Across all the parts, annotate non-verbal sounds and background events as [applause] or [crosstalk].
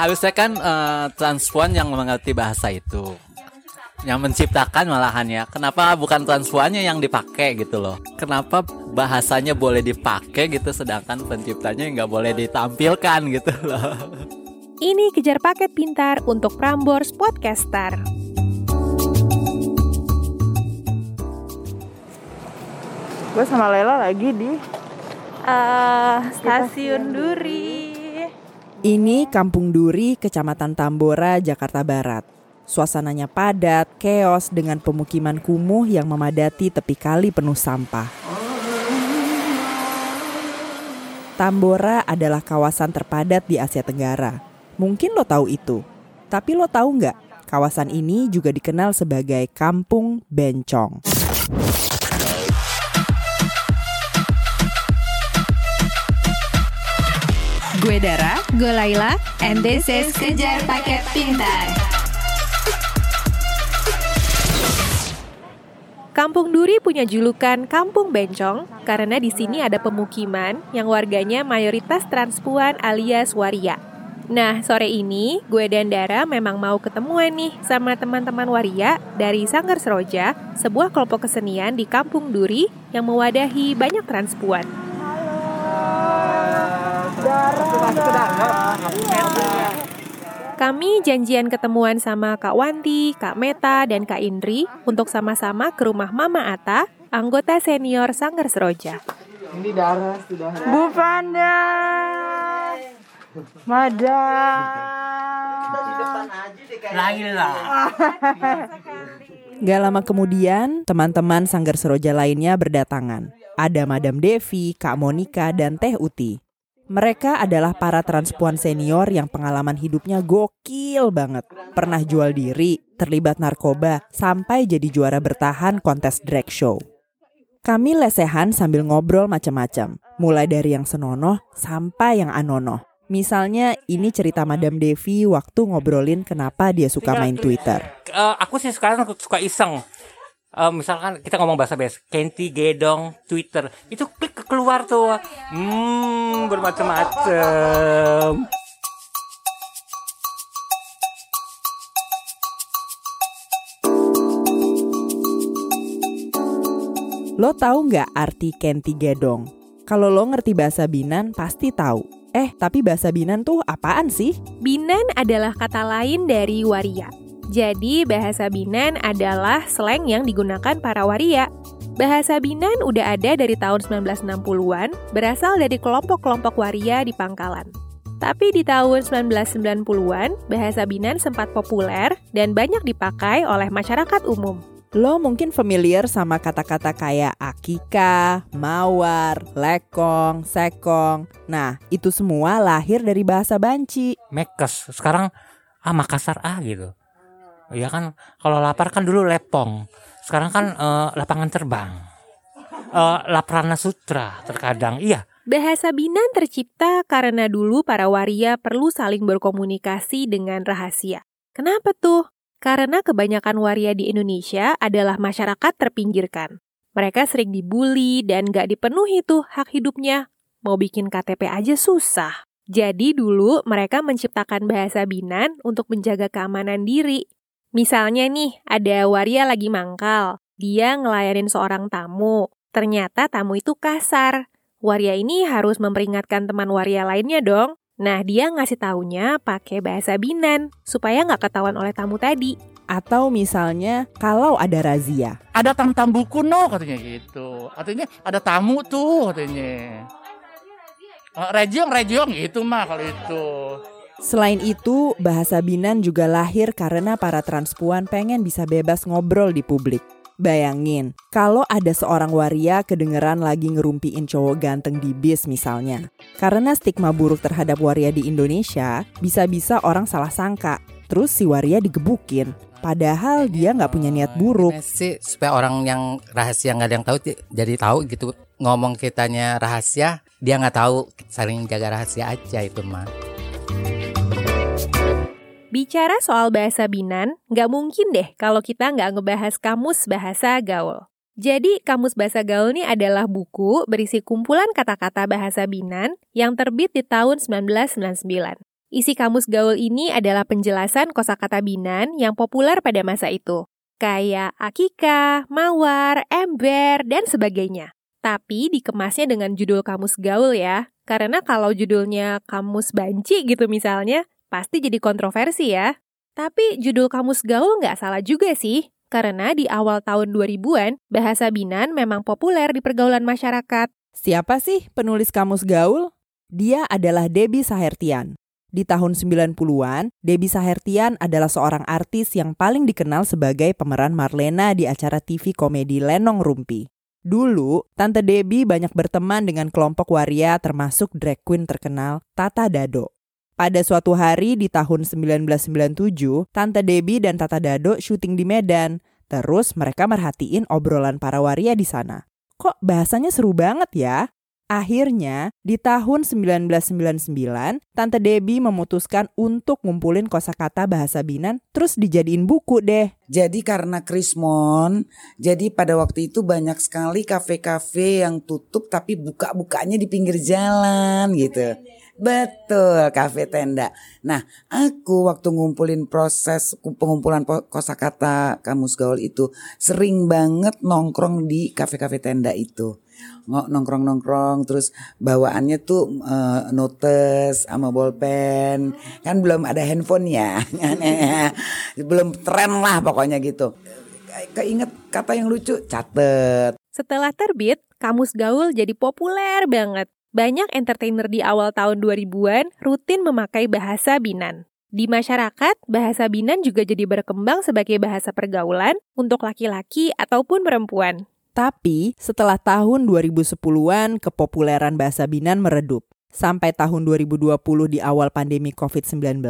Harusnya kan uh, transpuan yang mengerti bahasa itu yang menciptakan malahan ya. Kenapa bukan transpuannya yang dipakai gitu loh? Kenapa bahasanya boleh dipakai gitu sedangkan penciptanya nggak boleh ditampilkan gitu loh? Ini kejar paket pintar untuk Prambors Podcaster. Gue sama Lela lagi di uh, stasiun Duri. Ini Kampung Duri, Kecamatan Tambora, Jakarta Barat. Suasananya padat, keos dengan pemukiman kumuh yang memadati tepi kali penuh sampah. Tambora adalah kawasan terpadat di Asia Tenggara. Mungkin lo tahu itu. Tapi lo tahu nggak, kawasan ini juga dikenal sebagai Kampung Bencong. Gue Dara, gue Laila, and this is Kejar Paket Pintar. Kampung Duri punya julukan Kampung Bencong karena di sini ada pemukiman yang warganya mayoritas transpuan alias waria. Nah, sore ini gue dan Dara memang mau ketemuan nih sama teman-teman waria dari Sanggar Seroja, sebuah kelompok kesenian di Kampung Duri yang mewadahi banyak transpuan. Kami janjian ketemuan sama Kak Wanti, Kak Meta, dan Kak Indri untuk sama-sama ke rumah Mama Ata, anggota senior Sanggar Seroja. Ini darah sudah. Bu Panda. Madam. Laila. Gak lama kemudian, teman-teman Sanggar Seroja lainnya berdatangan. Ada Madam Devi, Kak Monika, dan Teh Uti. Mereka adalah para transpuan senior yang pengalaman hidupnya gokil banget. Pernah jual diri, terlibat narkoba, sampai jadi juara bertahan kontes drag show. Kami lesehan sambil ngobrol macam-macam, mulai dari yang senonoh sampai yang anonoh. Misalnya ini cerita Madam Devi waktu ngobrolin kenapa dia suka main Twitter. Uh, aku sih sekarang suka iseng uh, misalkan kita ngomong bahasa bes Kenti Gedong Twitter itu klik keluar tuh hmm bermacam-macam Lo tahu nggak arti Kenti Gedong? Kalau lo ngerti bahasa Binan pasti tahu. Eh, tapi bahasa Binan tuh apaan sih? Binan adalah kata lain dari waria jadi bahasa Binan adalah slang yang digunakan para waria. Bahasa Binan udah ada dari tahun 1960-an, berasal dari kelompok-kelompok waria di Pangkalan. Tapi di tahun 1990-an, bahasa Binan sempat populer dan banyak dipakai oleh masyarakat umum. Lo mungkin familiar sama kata-kata kayak akika, mawar, lekong, sekong. Nah, itu semua lahir dari bahasa Banci. Mekes, sekarang ah Makassar ah gitu. Ya kan kalau lapar kan dulu lepong. Sekarang kan uh, lapangan terbang. Uh, Laprana Sutra terkadang. Iya. Bahasa Binan tercipta karena dulu para waria perlu saling berkomunikasi dengan rahasia. Kenapa tuh? Karena kebanyakan waria di Indonesia adalah masyarakat terpinggirkan. Mereka sering dibully dan gak dipenuhi tuh hak hidupnya. Mau bikin KTP aja susah. Jadi dulu mereka menciptakan bahasa Binan untuk menjaga keamanan diri. Misalnya nih, ada waria lagi mangkal. Dia ngelayanin seorang tamu. Ternyata tamu itu kasar. Waria ini harus memperingatkan teman waria lainnya dong. Nah, dia ngasih taunya pakai bahasa Binan, supaya nggak ketahuan oleh tamu tadi. Atau misalnya, kalau ada razia. Ada tam-tam kuno katanya gitu. Artinya ada tamu tuh katanya. Uh, rejiong, rejiong gitu mah kalau itu. Selain itu, bahasa Binan juga lahir karena para transpuan pengen bisa bebas ngobrol di publik. Bayangin, kalau ada seorang waria kedengeran lagi ngerumpiin cowok ganteng di bis misalnya. Karena stigma buruk terhadap waria di Indonesia, bisa-bisa orang salah sangka. Terus si waria digebukin. Padahal dia nggak punya niat buruk. Sih supaya orang yang rahasia nggak ada yang tahu jadi tahu gitu. Ngomong kitanya rahasia, dia nggak tahu saling jaga rahasia aja itu mah. Bicara soal bahasa Binan, nggak mungkin deh kalau kita nggak ngebahas kamus bahasa gaul. Jadi, Kamus Bahasa Gaul ini adalah buku berisi kumpulan kata-kata bahasa Binan yang terbit di tahun 1999. Isi kamus gaul ini adalah penjelasan kosakata Binan yang populer pada masa itu, kayak akika, mawar, ember, dan sebagainya. Tapi dikemasnya dengan judul kamus gaul ya, karena kalau judulnya kamus banci gitu misalnya, pasti jadi kontroversi ya. Tapi judul kamus gaul nggak salah juga sih, karena di awal tahun 2000-an, bahasa Binan memang populer di pergaulan masyarakat. Siapa sih penulis kamus gaul? Dia adalah Debbie Sahertian. Di tahun 90-an, Debbie Sahertian adalah seorang artis yang paling dikenal sebagai pemeran Marlena di acara TV komedi Lenong Rumpi. Dulu, Tante Debbie banyak berteman dengan kelompok waria termasuk drag queen terkenal Tata Dado. Pada suatu hari di tahun 1997, Tante Debbie dan Tata Dado syuting di Medan. Terus mereka merhatiin obrolan para waria di sana. Kok bahasanya seru banget ya? Akhirnya, di tahun 1999, Tante Debbie memutuskan untuk ngumpulin kosakata bahasa Binan terus dijadiin buku deh. Jadi karena Krismon, jadi pada waktu itu banyak sekali kafe-kafe yang tutup tapi buka-bukanya di pinggir jalan gitu. Betul, kafe tenda. Nah, aku waktu ngumpulin proses pengumpulan kosakata kamus gaul itu sering banget nongkrong di kafe-kafe tenda itu. Nongkrong nongkrong terus bawaannya tuh uh, notes sama bolpen. Kan belum ada handphone [laughs] ya. Belum tren lah pokoknya gitu. Keinget kata yang lucu catet. Setelah terbit kamus gaul jadi populer banget banyak entertainer di awal tahun 2000-an rutin memakai bahasa Binan. Di masyarakat, bahasa Binan juga jadi berkembang sebagai bahasa pergaulan untuk laki-laki ataupun perempuan. Tapi setelah tahun 2010-an kepopuleran bahasa Binan meredup. Sampai tahun 2020 di awal pandemi COVID-19,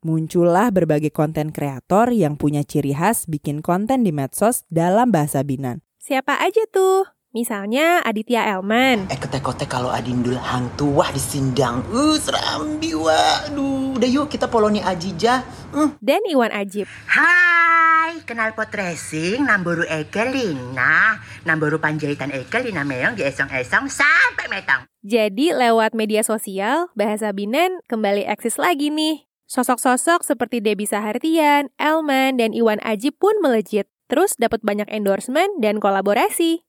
muncullah berbagai konten kreator yang punya ciri khas bikin konten di medsos dalam bahasa Binan. Siapa aja tuh? Misalnya Aditya Elman. Eh kote-kote kalau adindul hang wah disindang. Uh serambi wah. Aduh, udah yuk kita poloni ajija. Uh. Dan Iwan Ajib. Hai, kenal pot racing namboru ekeling. Nah, namboru panjaitan ekelin meong di esong-esong sampai metang. Jadi lewat media sosial, bahasa Binan kembali eksis lagi nih. Sosok-sosok seperti Debbie Sahartian, Elman, dan Iwan Ajib pun melejit. Terus dapat banyak endorsement dan kolaborasi.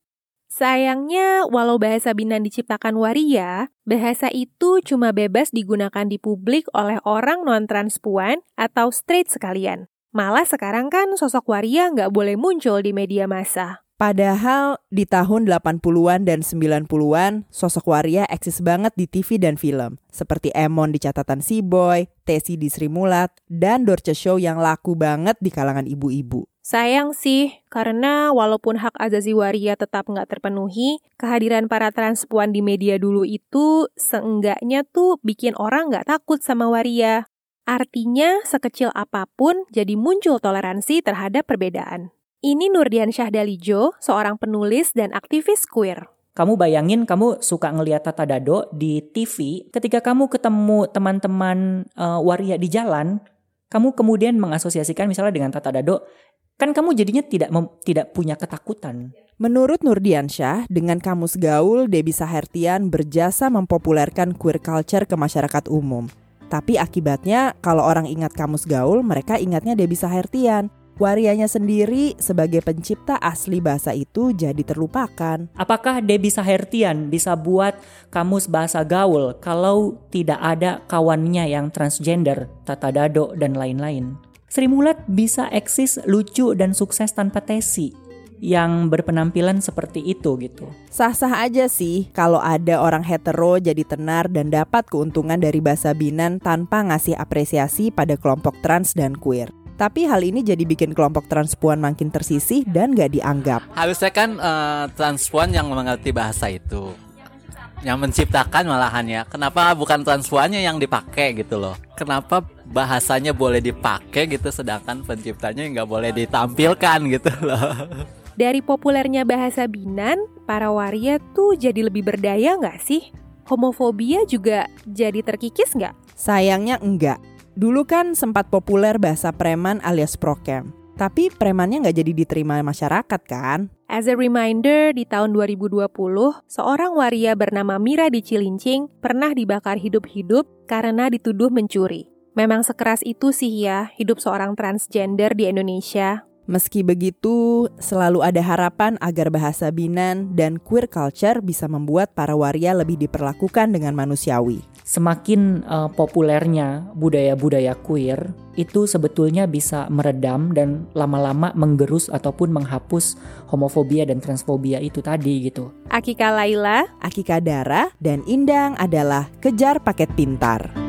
Sayangnya, walau bahasa Binan diciptakan waria, bahasa itu cuma bebas digunakan di publik oleh orang non-transpuan atau straight sekalian. Malah sekarang kan sosok waria nggak boleh muncul di media massa. Padahal di tahun 80-an dan 90-an, sosok waria eksis banget di TV dan film. Seperti Emon di catatan Si Boy, Tesi di Sri Mulat, dan Dorce Show yang laku banget di kalangan ibu-ibu. Sayang sih, karena walaupun hak azazi waria tetap nggak terpenuhi, kehadiran para transpuan di media dulu itu seenggaknya tuh bikin orang nggak takut sama waria. Artinya, sekecil apa pun jadi muncul toleransi terhadap perbedaan. Ini Nurdian Syahdalijo, seorang penulis dan aktivis queer. Kamu bayangin kamu suka ngeliat Tata Dado di TV, ketika kamu ketemu teman-teman uh, waria di jalan, kamu kemudian mengasosiasikan misalnya dengan Tata Dado, kan kamu jadinya tidak mem, tidak punya ketakutan. Menurut Nurdiansyah, dengan kamus gaul, Debbie Sahertian berjasa mempopulerkan queer culture ke masyarakat umum. Tapi akibatnya, kalau orang ingat kamus gaul, mereka ingatnya Debbie Sahertian. Warianya sendiri sebagai pencipta asli bahasa itu jadi terlupakan. Apakah Debbie Sahertian bisa buat kamus bahasa gaul kalau tidak ada kawannya yang transgender, Tata Dado, dan lain-lain? Sri Mulat bisa eksis lucu dan sukses tanpa Tesi yang berpenampilan seperti itu gitu. Sah-sah aja sih kalau ada orang hetero jadi tenar dan dapat keuntungan dari bahasa Binan tanpa ngasih apresiasi pada kelompok trans dan queer. Tapi hal ini jadi bikin kelompok transpuan makin tersisih dan gak dianggap. Harusnya kan uh, transpuan yang mengerti bahasa itu yang menciptakan malahan ya. Kenapa bukan transfuannya yang dipakai gitu loh? Kenapa bahasanya boleh dipakai gitu sedangkan penciptanya nggak boleh ditampilkan gitu loh? [laughs] Dari populernya bahasa Binan, para waria tuh jadi lebih berdaya nggak sih? Homofobia juga jadi terkikis nggak? Sayangnya enggak. Dulu kan sempat populer bahasa preman alias prokem. Tapi premannya nggak jadi diterima masyarakat kan? As a reminder, di tahun 2020, seorang waria bernama Mira di Cilincing pernah dibakar hidup-hidup karena dituduh mencuri. Memang sekeras itu sih ya hidup seorang transgender di Indonesia. Meski begitu, selalu ada harapan agar bahasa Binan dan queer culture bisa membuat para waria lebih diperlakukan dengan manusiawi. Semakin uh, populernya budaya-budaya queer itu sebetulnya bisa meredam dan lama-lama menggerus ataupun menghapus homofobia dan transfobia itu tadi gitu. Akika Laila, Akika Dara, dan Indang adalah Kejar Paket Pintar.